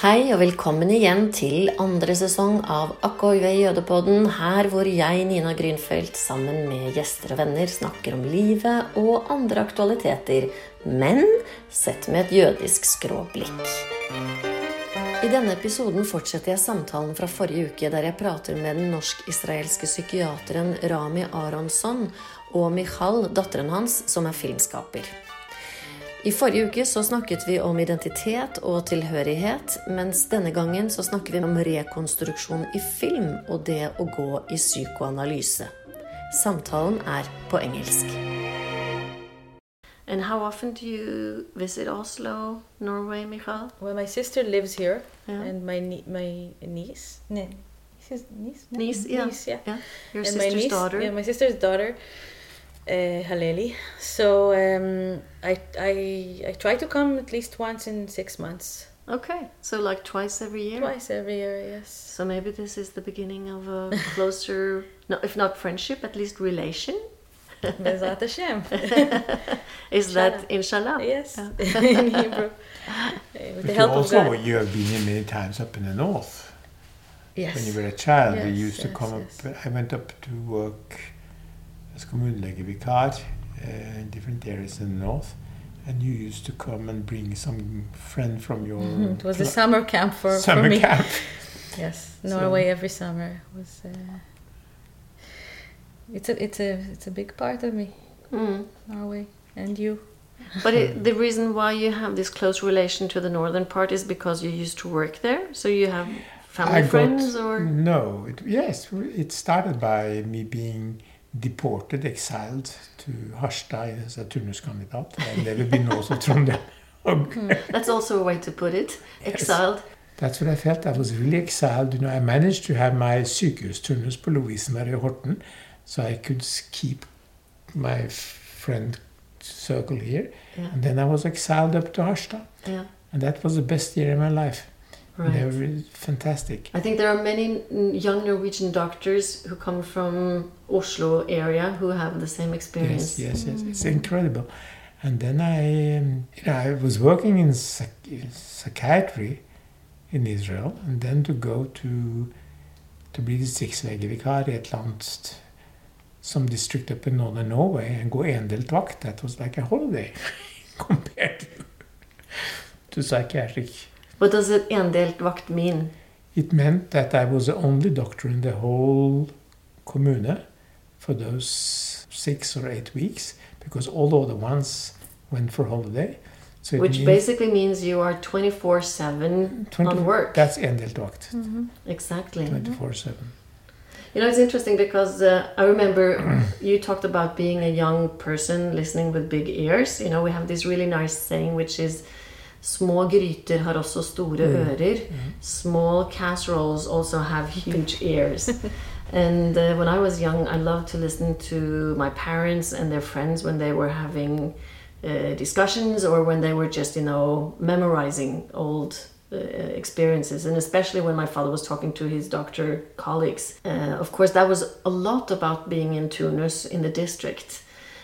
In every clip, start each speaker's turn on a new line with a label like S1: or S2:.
S1: Hei og velkommen igjen til andre sesong av Akkoi ved jødepodden, her hvor jeg, Nina Grünfeldt, sammen med gjester og venner snakker om livet og andre aktualiteter, men sett med et jødisk skråblikk. I denne episoden fortsetter jeg samtalen fra forrige uke der jeg prater med den norsk-israelske psykiateren Rami Aronsson og Michal, datteren hans, som er filmskaper. I forrige uke så snakket vi om identitet og tilhørighet, mens denne gangen så snakker vi om rekonstruksjon i film og det å gå i psykoanalyse. Samtalen er på engelsk. And how often do you visit Oslo, Norway, Michal?
S2: Well, my sister lives here,
S1: Yeah.
S2: and my nie- my niece, his niece, no?
S1: Niece, yeah.
S2: niece, yeah,
S1: Yeah, your
S2: and my
S1: sister's
S2: niece,
S1: daughter.
S2: yeah, my sister's daughter, uh, Haleli. So um, I I I try to come at least once in six months,
S1: Okay, so like twice every year.
S2: twice every year, yes.
S1: So maybe this is the beginning of a closer, no, if not friendship, at least relation.
S2: Bezat Hashem.
S1: Is that inshallah?
S2: yes, in Hebrew. With
S3: But
S2: the
S3: you
S2: help of
S3: also,
S2: God.
S3: you have been here many times up in the north.
S1: Yes.
S3: When you were a child, we
S2: Yes,
S3: used to come
S2: yes.
S3: up. I went up to work as kommunelegevikar uh, in different areas in the north, and you used to come and bring some friend from your
S2: Mhm, It was a summer camp for, for
S3: summer
S2: me.
S3: camp.
S2: Yes,
S3: So-
S2: Norway every summer was. Uh, it's a it's a it's a big part of me,
S1: Mm.
S2: Norway, and you.
S1: But it, the reason why you have this close relation to the northern part is because you used to work there. So you have family
S3: I got-
S1: friends, or
S3: No, it, yes, it started by me being deported, exiled to Harstad as a turnuskandidat. I've never been north of Trondheim.
S1: Mm, that's also a way to put it. Exiled.
S3: That's what I felt. I was really exiled. You know, I managed to have my sykehusturnus på Lovisenberg og Horten, so I could keep my friend circle here.
S1: Yeah.
S3: And then I was exiled up to Harstad,
S1: Yeah.
S3: and that was the best year in my life.
S1: Right.
S3: They were really fantastic.
S1: I think there are many mm, young Norwegian doctors who come from Oslo area who have the same experience.
S3: Yes, yes, yes. It's incredible. And then I, um, you know, I was working in psych- psychiatry in Israel, and then to go to to bli distriktslegevikar i et eller annet some district up in northern Norway and go endelt vakt, that was like a holiday compared to, to psychiatric.
S1: What does it endelt vakt mean?
S3: It meant that I was the only doctor in the whole kommune for those six or eight weeks because all the other ones went for holiday. So
S1: Which
S3: means
S1: basically means you are 24 7 on work.
S3: That's endeltvakt,
S1: Exactly.
S3: 24 7.
S1: You know, it's interesting because uh, I remember you talked about being a young person listening with big ears. You know, we have this really nice saying which is Små gryter har også store ører. Small casseroles also have huge ears. and uh, when I was young, I loved to listen to my parents and their friends when they were having uh, discussions or when they were just, you know, memorizing old uh, experiences. And especially when my father was talking to his doctor colleagues. Uh, of course, that was a lot about being in turnus in the district.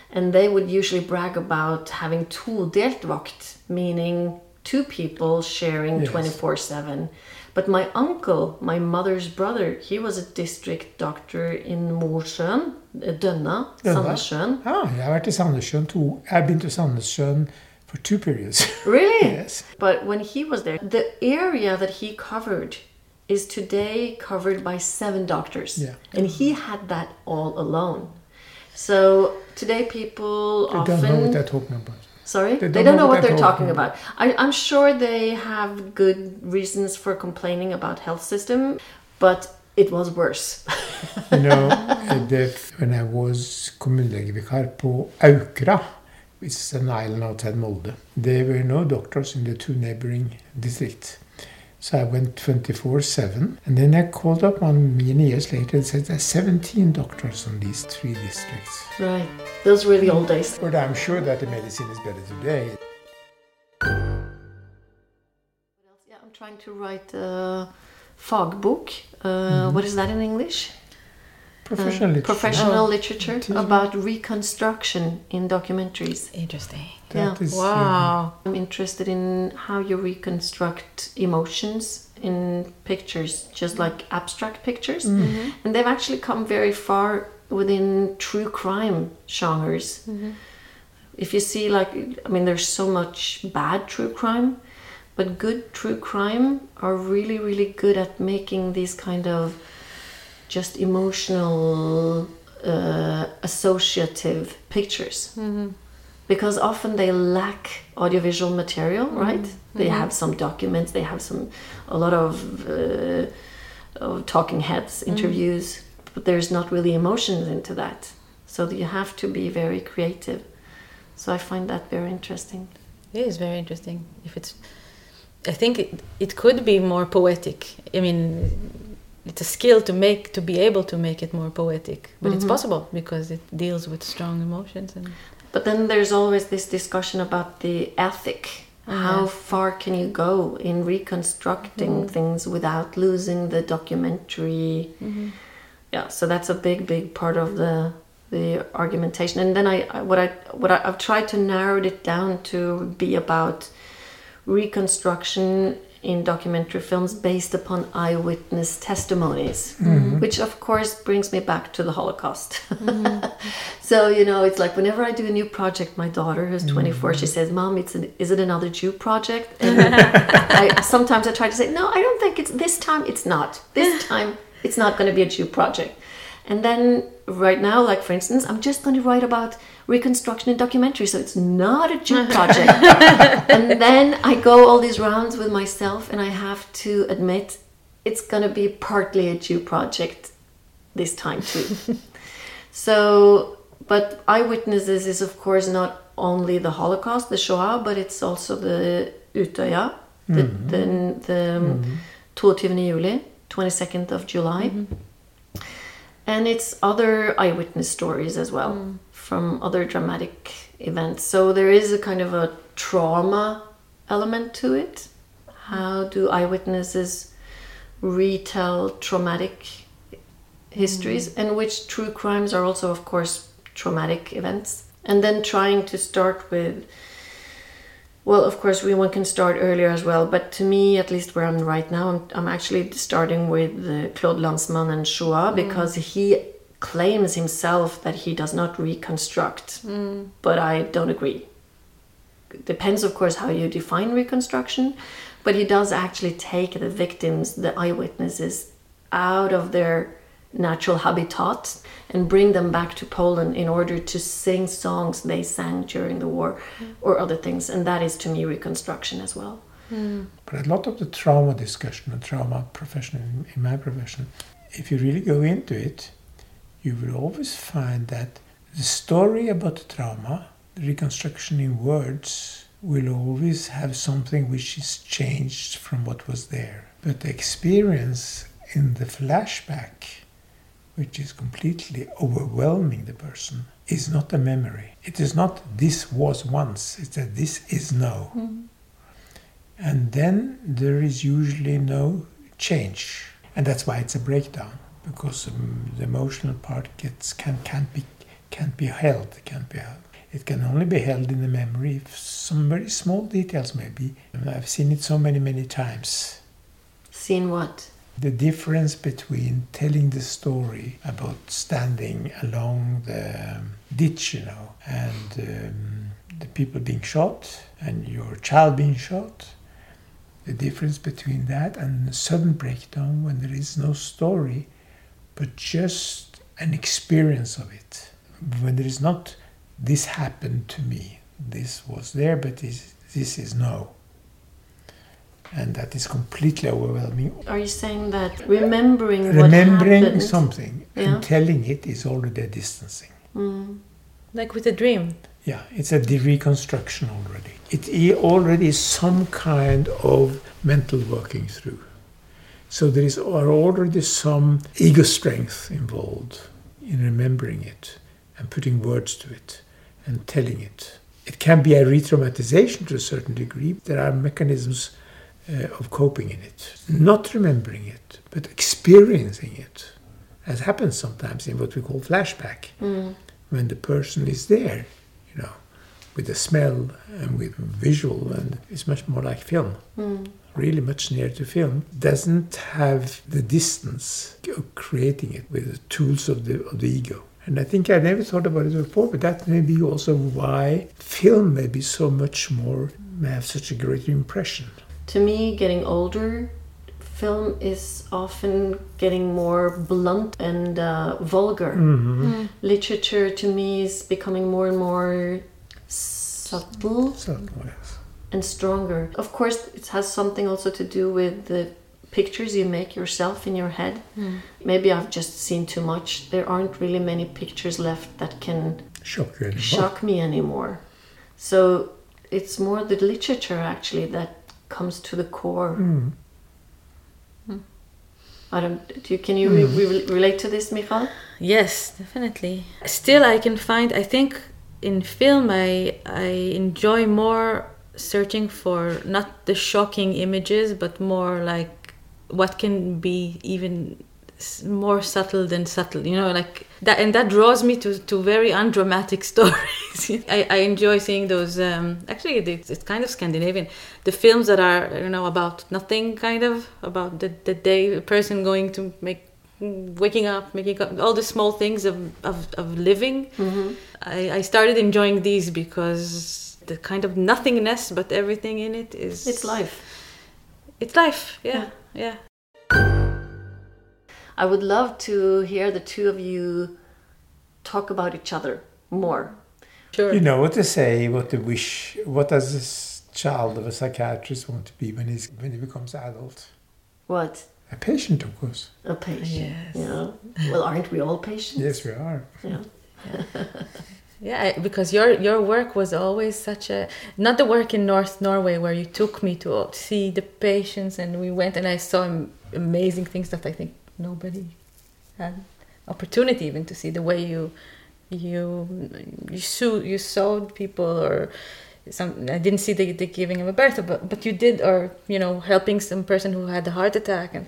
S1: And they would usually brag about having todelt vakt, meaning two people sharing
S3: Yes.
S1: 24 7. But my uncle, my mother's brother, he was a district doctor in Mosjøen, uh, Dønna. Sandnessjøen.
S3: Ah, jeg har vært i Sandnessjøen to I've been to Sandnessjøen for two periods.
S1: Really?
S3: yes.
S1: But when he was there, the area that he covered is today covered by seven doctors.
S3: Yeah.
S1: And he had that all alone. So today people
S3: They
S1: often
S3: don't know what they're talking about.
S1: Sorry?
S3: They
S1: They
S3: don't
S1: don't,
S3: know
S1: know
S3: what they're
S1: they're talking
S3: talking
S1: about. I, I'm sure they have good reasons for complaining about health system, but it was worse.
S3: You know, the, when I was kommunelegevikar på Aukra, which is an island outside Molde, there were no doctors in the two neighboring districts. So I went 24 7. And then I called up one many years later and said there's 17 doctors in these three districts.
S1: right. Those were the old days.
S3: But I'm sure that the medicine is better today.
S1: Yeah, I'm trying to write a fagbok. Uh, what is that in English?
S3: Professional
S1: uh,
S3: literature.
S1: professional
S2: Oh.
S1: literature
S3: It is.
S1: about reconstruction in documentaries.
S2: Interesting.
S3: That
S1: Yeah.
S3: is, uh,
S2: Wow.
S1: I'm interested in how you reconstruct emotions in pictures, just like abstract pictures.
S3: Mm.
S1: And they've actually come very far within true crime genres. If you see, like, I mean, there's so much bad true crime, but good true crime are really, really good at making these kind of just emotional, uh, associative pictures. Because often they lack audiovisual material right? They have some documents they have some a lot of, uh, of talking heads interviews but there's not really emotions into that. So you have to be very creative. So i find that very interesting.
S2: It is very interesting. If it's, I think it, it could be more poetic. I mean, it's a skill to make to be able to make it more poetic, but it's
S1: Mhm.
S2: possible because it deals with strong emotions and.
S1: but then there's always this discussion about the ethic. How far can you go in reconstructing things without losing the documentary? Yeah so that's a big big part of the the argumentation. And then i I- what i what I, i've tried to narrow it down to be about reconstruction in documentary films based upon eyewitness testimonies mm-hmm. which of course brings me back to the holocaust. Mm-hmm. So you know it's like whenever i do a new project my daughter who's mm-hmm. 24 she says mom it's an, is it another jew project? And I, sometimes i try to say no i don't think it's this time it's not. This time it's not going to be a jew project and then right now, like for instance, I'm just going to write about reconstruction and documentary, so it's not a Jew project. and then I go all these rounds with myself, and I have to admit it's going to be partly a Jew project this time too. so, but eyewitnesses is of course not only the Holocaust, the Shoah, but it's also the Utøya, the, mm-hmm. the, the um, mm-hmm. 22 juli, 22nd of July mm-hmm. And it's other eyewitness stories as well mm. from other dramatic events. So there is a kind of a trauma element to it. How do eyewitnesses retell traumatic histories? Mm. And which true crimes are also of course traumatic events. And then trying to start with well, of course, we one can start earlier as well, but to me, at least where I'm right now, I'm, I'm actually starting with uh, Claude Lanzmann and Shoah because he claims himself that he does not reconstruct, but I don't agree. Depends, of course, how you define reconstruction, but he does actually take the victims, the eyewitnesses, out of their natural habitat and bring them back to Poland in order to sing songs they sang during the war or other things. And that is to me reconstruction as well. Hmm.
S3: But a lot of the trauma discussion and trauma profession in, in my profession, if you really go into it, you will always find that the story about the trauma, the reconstruction in words, will always have something which is changed from what was there. But the experience in the flashback, which is completely overwhelming the person, is not a memory. It is not this was once, it's that this is now. And then there is usually no change. And that's why it's a breakdown, because um, the emotional part gets can can't be can't be held, can't be held. It can only be held in the memory if some very small details maybe. I've seen it so many, many times.
S1: Seen what?
S3: The difference between telling the story about standing along the um, ditch, you know, and um, the people being shot and your child being shot, the difference between that and a sudden breakdown when there is no story but just an experience of it. When there is not, this happened to me, this was there, but this, this is no. And that is completely overwhelming.
S1: Are you saying that remembering what
S3: Remembering something
S1: Yeah.
S3: and telling it is already a distancing.
S1: Mm.
S2: Like with a dream.
S3: Yeah, it's a reconstruction already. It already is some kind of mental working through. So there is are already some ego strength involved in remembering it and putting words to it and telling it. It can be a re-traumatization to a certain degree. There are mechanisms uh, of coping in it. Not remembering it, but experiencing it as happens sometimes in what we call flashback,
S1: Mm.
S3: when the person is there, you know, with the smell and with visual, and it's much more like film,
S1: Mm.
S3: really much nearer to film, doesn't have the distance of creating it with the tools of the, of the ego. And I think I never thought about it before, but that may be also why film may be so much more, may have such a greater impression.
S1: To me, getting older, film is often getting more blunt and uh, vulgar.
S3: Mm-hmm.
S1: Literature to me is becoming more and more subtle
S3: So, yes.
S1: and stronger. Of course, it has something also to do with the pictures you make yourself in your head. Maybe I've just seen too much. There aren't really many pictures left that can
S3: Shock you anymore.
S1: shock me anymore. So it's more the literature actually that comes to the core.
S3: Mm.
S1: I don't. Do you, can you re- re- relate to this, Michal?
S2: Yes, definitely. Still, I can find. I think in film, I I enjoy more searching for not the shocking images, but more like what can be even more subtle than subtle. You know, like that, and that draws me to to very undramatic stories. I, I enjoy seeing those. Um, actually, it's, it's kind of Scandinavian. The films that are you know about nothing, kind of about the the day a person going to make waking up, making up, all the small things of, of, of living.
S1: Mm-hmm.
S2: I, I started enjoying these because the kind of nothingness, but everything in it is.
S1: It's life.
S2: It's life, yeah, yeah.
S1: I would love to hear the two of you talk about each other more.
S2: Sure.
S3: You know what to say, what to wish, what does this child of a psychiatrist want to be when he's when he becomes adult?
S1: What?
S3: A patient, of course.
S1: A patient.
S2: Yes.
S1: Yeah. Well, aren't we all patients?
S3: Yes, we are.
S1: Yeah.
S2: Yeah, I- because your your work was always such a not the work in North Norway where you took me to see the patients and we went and I saw amazing things that I think nobody had opportunity even to see the way you you you sew you sewed people or some I didn't see the, the giving of a birth but but you did or you know helping some person who had a heart attack and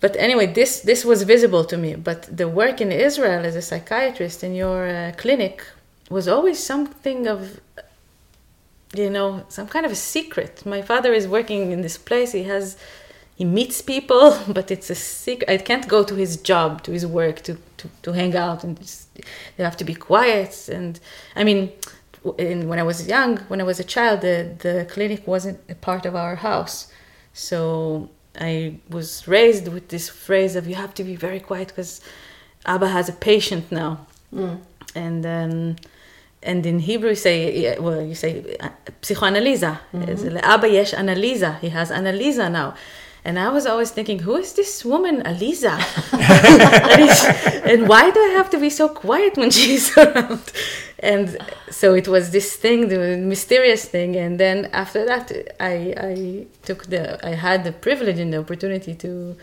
S2: but anyway this this was visible to me but the work in israel as a psychiatrist in your uh, clinic was always something of you know some kind of a secret. My father is working in this place he has he meets people but it's a secret i can't go to his job to his work to to, to hang out and just, they have to be quiet and i mean in, when i was young when i was a child the, the clinic wasn't a part of our house so I was raised with this phrase of you have to be very quiet because Abba has a patient now,
S1: Mm.
S2: and um, and in Hebrew you say well you say uh, psychoanalyza. It's Abba yesh analiza. He has analiza now. And I was always thinking, who is this woman, Aliza? and, and why do I have to be so quiet when she's around? And so it was this thing, the mysterious thing. And then after that, I, I took the, I had the privilege and the opportunity to,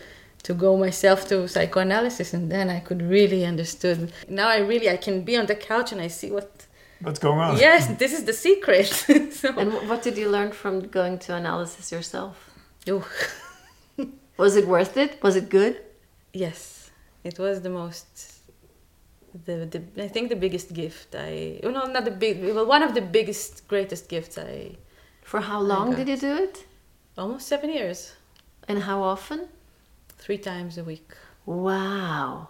S2: to go myself to psychoanalysis, and then I could really understood. Now I really, I can be on the couch and I see what.
S3: What's going on?
S2: Yes, this is the secret. so,
S1: And what did you learn from going to analysis yourself?
S2: Ooh.
S1: Was it worth it? Was it good?
S2: Yes, it was the most. The, the I think the biggest gift I oh no not the big well one of the biggest greatest gifts I
S1: For how long did you do it?
S2: almost seven years
S1: And how often?
S2: three times a week
S1: Wow.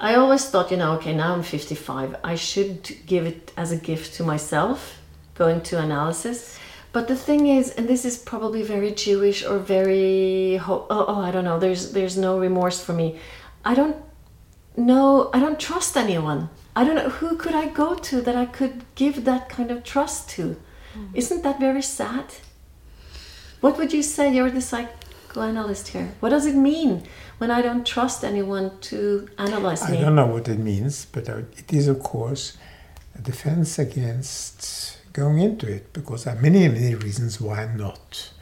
S1: I always thought, you know, okay, now I'm 55. I should give it as a gift to myself, going to analysis. But the thing is, and this is probably very Jewish or very oh, oh I don't know. There's there's no remorse for me. I don't know. I don't trust anyone. I don't know who could I go to that I could give that kind of trust to. Isn't that very sad? What would you say? You're the psychoanalyst here. What does it mean when I don't trust anyone to analyze
S3: I
S1: me?
S3: don't know what it means, but uh, it is, of course, a defense against going into it because there are many, many reasons why not.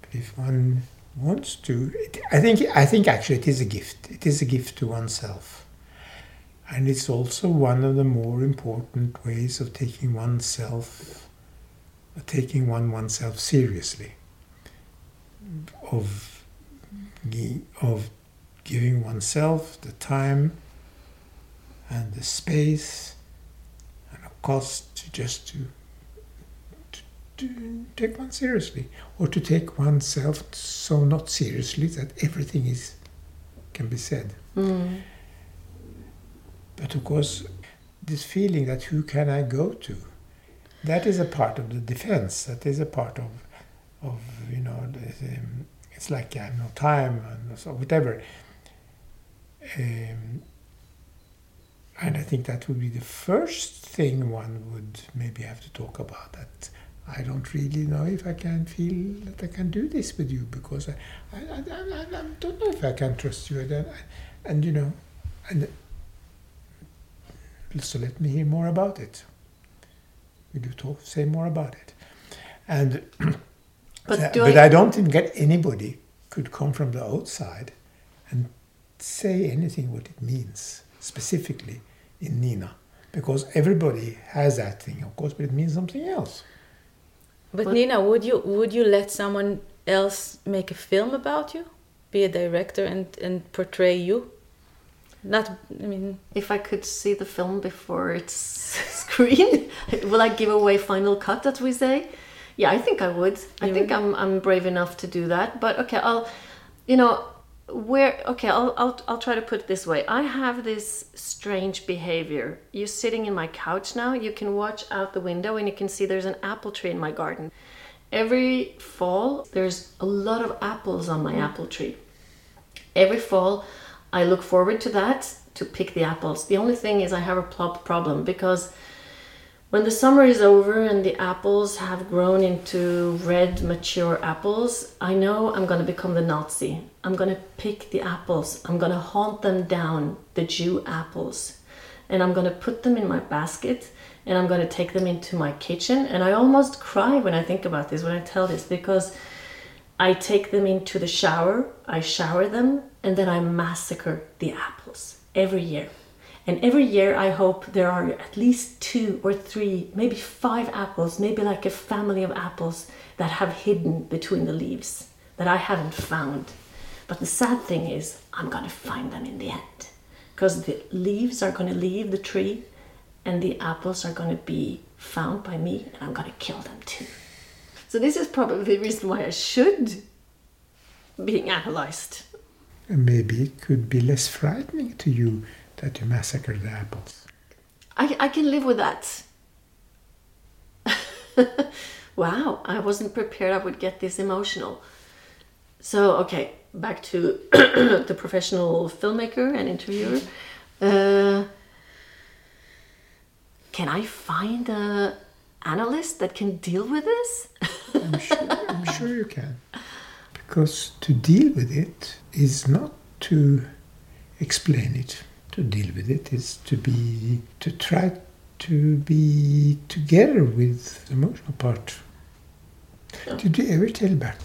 S3: But if one wants to, it, I think, I think actually it is a gift. It is a gift to oneself. And it's also one of the more important ways of taking oneself, taking one oneself seriously, of, of giving oneself the time and the space and a cost to just to, to, take one seriously or to take oneself so not seriously that everything is can be said
S1: Mm.
S3: but of course this feeling that who can i go to that is a part of the defense that is a part of of you know the, it's like i have no time and so whatever um, and I think that would be the first thing one would maybe have to talk about. That I don't really know if I can feel that I can do this with you because I, I, I, I, I don't know if I can trust you. And, and, and you know, and so let me hear more about it. Will you talk, say more about it? And
S1: But
S3: uh, but
S1: I-
S3: I don't think that anybody could come from the outside and say anything what it means specifically in Nina, because everybody has that thing, of course, but it means something else.
S2: But
S1: But-
S2: Nina, would you would you let someone else make a film about you, be a director and and portray you? Not, I mean,
S1: If I could see the film before it's screened, will I give away final cut, as we say? Yeah, I think I would. I think
S2: would?
S1: I'm I'm brave enough to do that. But okay, I'll, you know, where okay, I'll I'll I'll try to put it this way. I have this strange behavior. You're sitting in my couch now. You can watch out the window and you can see there's an apple tree in my garden. Every fall, there's a lot of apples on my apple tree every fall i look forward to that to pick the apples the only thing is i have a problem because when the summer is over and the apples have grown into red mature apples i know i'm going to become the nazi. I'm going to pick the apples. I'm going to hunt them down the jew apples. And i'm going to put them in my basket and i'm going to take them into my kitchen. And i almost cry when i think about this when i tell this because I take them into the shower, I shower them, and then I massacre the apples every year. And every year I hope there are at least two or three, maybe five apples, maybe like a family of apples that have hidden between the leaves that I haven't found. But the sad thing is, I'm gonna find them in the end. Because the leaves are gonna leave the tree and the apples are gonna be found by me and I'm gonna kill them too. So this is probably the reason why I should being analyzed.
S3: Maybe it could be less frightening to you that you massacre the apples.
S1: I, I can live with that. wow, I wasn't prepared I would get this emotional. So, okay, back to the professional filmmaker and interviewer. Uh, can I find a analyst that can deal with this?
S3: I'm sure, I'm sure you can. Because to deal with it is not to explain it. To deal with it is to be, to try to be together with the emotional part. Did you ever tell Bert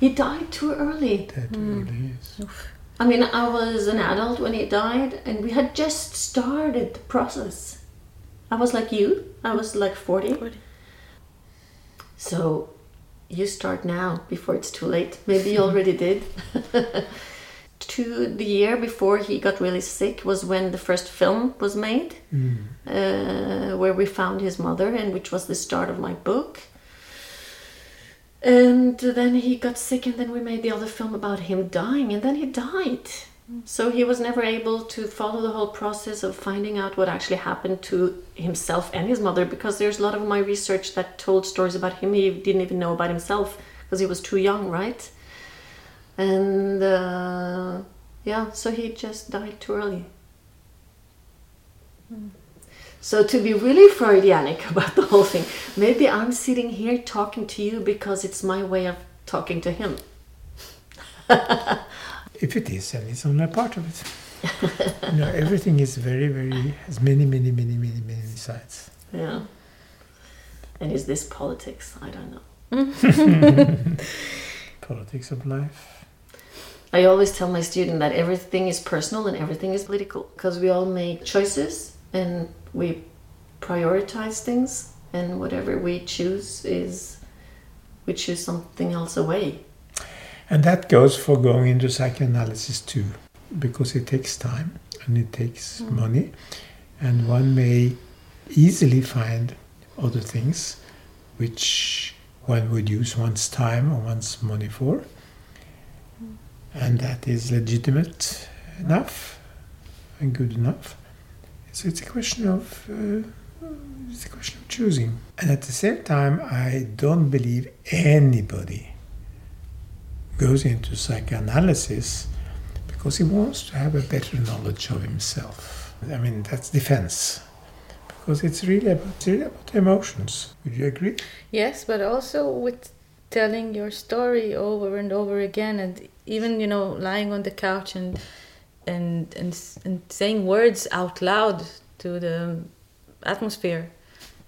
S1: He died too early.
S3: that hmm. really is?
S1: I mean, I was an adult when he died, and we had just started the process. I was like you, I was like 40.
S2: 40.
S1: So you start now before it's too late. Maybe you already did. to the year before he got really sick was when the first film was made, uh, where we found his mother, and which was the start of my book. And then he got sick, and then we made the other film about him dying, and then he died. So he was never able to follow the whole process of finding out what actually happened to himself and his mother because there's a lot of my research that told stories about him he didn't even know about himself because he was too young, right? And uh, yeah, so he just died too early. So to be really Freudianic about the whole thing, maybe I'm sitting here talking to you because it's my way of talking to him.
S3: If it is, then it's only a part of it. you know, everything is very, very, has many, many, many, many, many sides.
S1: Yeah. And is this politics? I don't know.
S3: Politics of life.
S1: I always tell my student that everything is personal and everything is political because we all make choices and we prioritize things and whatever we choose is we choose something else away.
S3: And that goes for going into psychoanalysis too. because it takes time and it takes mm. money, and one may easily find other things which one would use one's time or one's money for, mm. And that is legitimate enough and good enough. So it's a question of uh, it's a question of choosing. And at the same time, I don't believe anybody goes into psychoanalysis because he wants to have a better knowledge of himself. I mean, that's defense. Because it's really about, it's really about emotions. Would you agree?
S2: Yes, but also with telling your story over and over again, and even you know lying on the couch and and and, and saying words out loud to the atmosphere,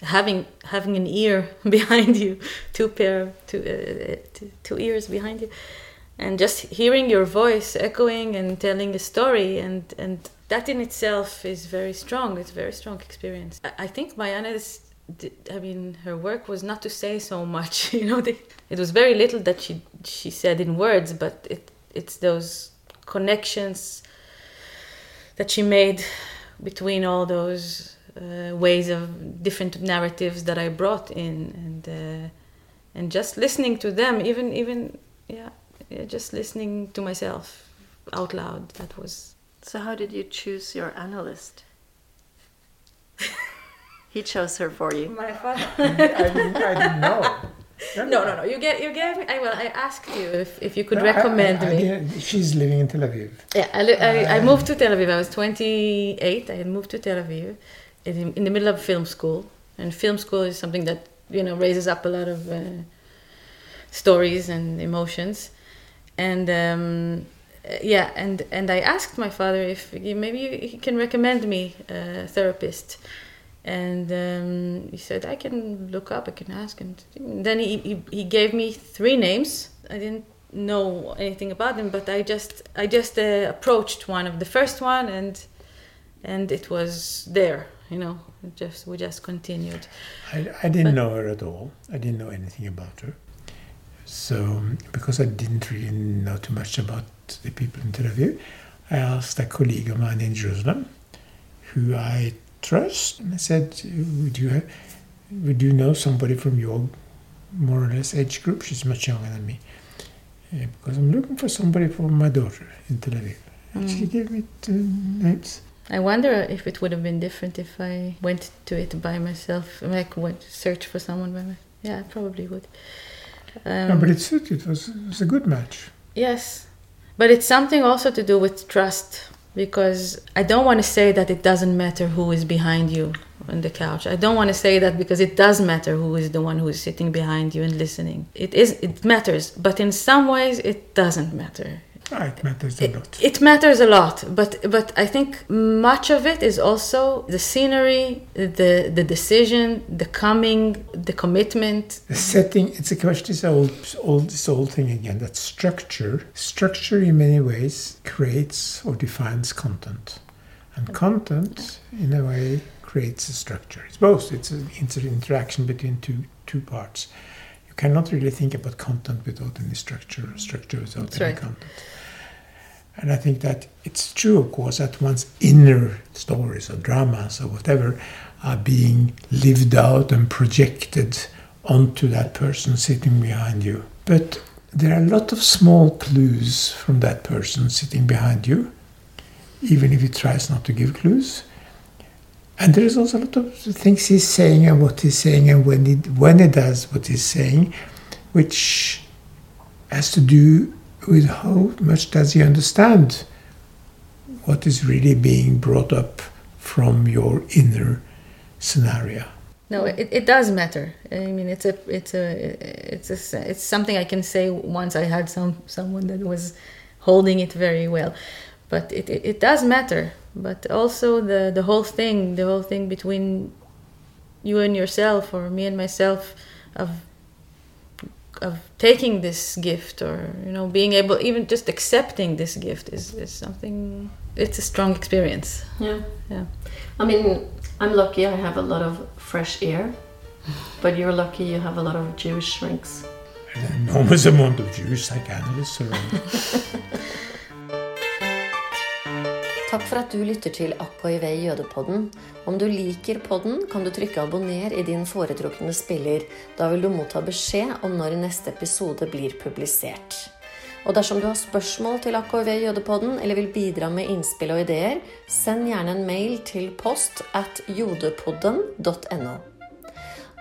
S2: having having an ear behind you, two pair, two, uh, two, two ears behind you, and just hearing your voice echoing and telling a story, and and that in itself is very strong. It's a very strong experience. I, I think Marianne's. I mean, her work was not to say so much. You know, they, it was very little that she she said in words, but it it's those connections that she made between all those uh, ways of different narratives that I brought in, and uh, and just listening to them, even even yeah, yeah, just listening to myself out loud. That was.
S1: So, how did you choose your analyst? he chose her for you.
S2: My father.
S3: I, didn't, I didn't know.
S2: No, no, no. You get, you gave me. I well, I asked you if, if you could
S3: No,
S2: recommend
S3: I- I
S2: me.
S3: didn't- she's living in Tel Aviv.
S2: Yeah, I, li- I, I moved to Tel Aviv. I was 28. I had moved to Tel Aviv in, in the middle of film school. And film school is something that, you know, raises up a lot of uh, stories and emotions. And um, uh, yeah, and, and I asked my father if he- maybe he can recommend me a therapist. And um, he said, I can look up, I can ask. And then he, he, he gave me three names. I didn't know anything about them, but I just I just uh, approached one of the first one, and and it was there. You know, just we just continued.
S3: I, I didn't
S2: But-
S3: know her at all. I didn't know anything about her. So, because I didn't really know too much about the people in Tel Aviv, I asked a colleague of mine in Jerusalem, who I trust, and I said, "Would you have, would you know somebody from your more or less age group?" She's much younger than me, "Yeah, because I'm looking for somebody for my daughter in Tel Aviv. And she
S2: Mm.
S3: gave me two names.
S2: I wonder if it would have been different if I went to it by myself, like went search for someone by myself. Yeah, I probably would. Um,
S3: no, but it suited. It was, it was a good match.
S2: Yes, but it's something also to do with trust because I don't want to say that it doesn't matter who is behind you on the couch. I don't want to say that because it does matter who is the one who is sitting behind you and listening. It is it matters, but in some ways it doesn't matter.
S3: Ah, it matters a
S2: It,
S3: lot.
S2: it matters a lot, but but I think much of it is also the scenery, the the decision, the coming, the commitment.
S3: The setting, it's a question, this old, old, this old thing again, that structure, structure in many ways creates or defines content. And content, in a way, creates a structure. It's both, it's an inter- interaction between two, two parts. You cannot really think about content without any structure, or structure without
S2: That's
S3: any
S2: right.
S3: content. And I think that it's true, of course, that one's inner stories or dramas or whatever are being lived out and projected onto that person sitting behind you. But there are a lot of small clues from that person sitting behind you, even if he tries not to give clues. And there is also a lot of things he's saying and what he's saying and when he, when he does what he's saying, which has to do with how much does he understand what is really being brought up from your inner scenario.
S2: No, it, it does matter. I mean, it's a it's a it's a it's something I can say once I had some someone that was holding it very well, but it it, it does matter. But also the the whole thing, the whole thing between you and yourself, or me and myself, of of taking this gift, or you know, being able even just accepting this gift is is something. It's a strong experience.
S1: Yeah.
S2: Yeah.
S1: I mean, I'm lucky I have a lot of fresh air, but you're lucky you have a lot of Jewish shrinks.
S3: An enormous amount of Jewish psychoanalysts around.
S1: Takk for at du lytter til AKIV Jødepodden. Om du liker podden, kan du trykke abonner i din foretrukne spiller. Da vil du motta beskjed om når neste episode blir publisert. Og dersom du har spørsmål til AKIV Jødepodden eller vil bidra med innspill og ideer, send gjerne en mail til post at jodepodden.no.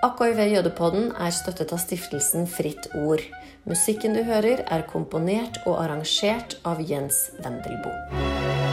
S1: AKIV Jødepodden er støttet av stiftelsen Fritt Ord. Musikken du hører, er komponert og arrangert av Jens Wendelboe.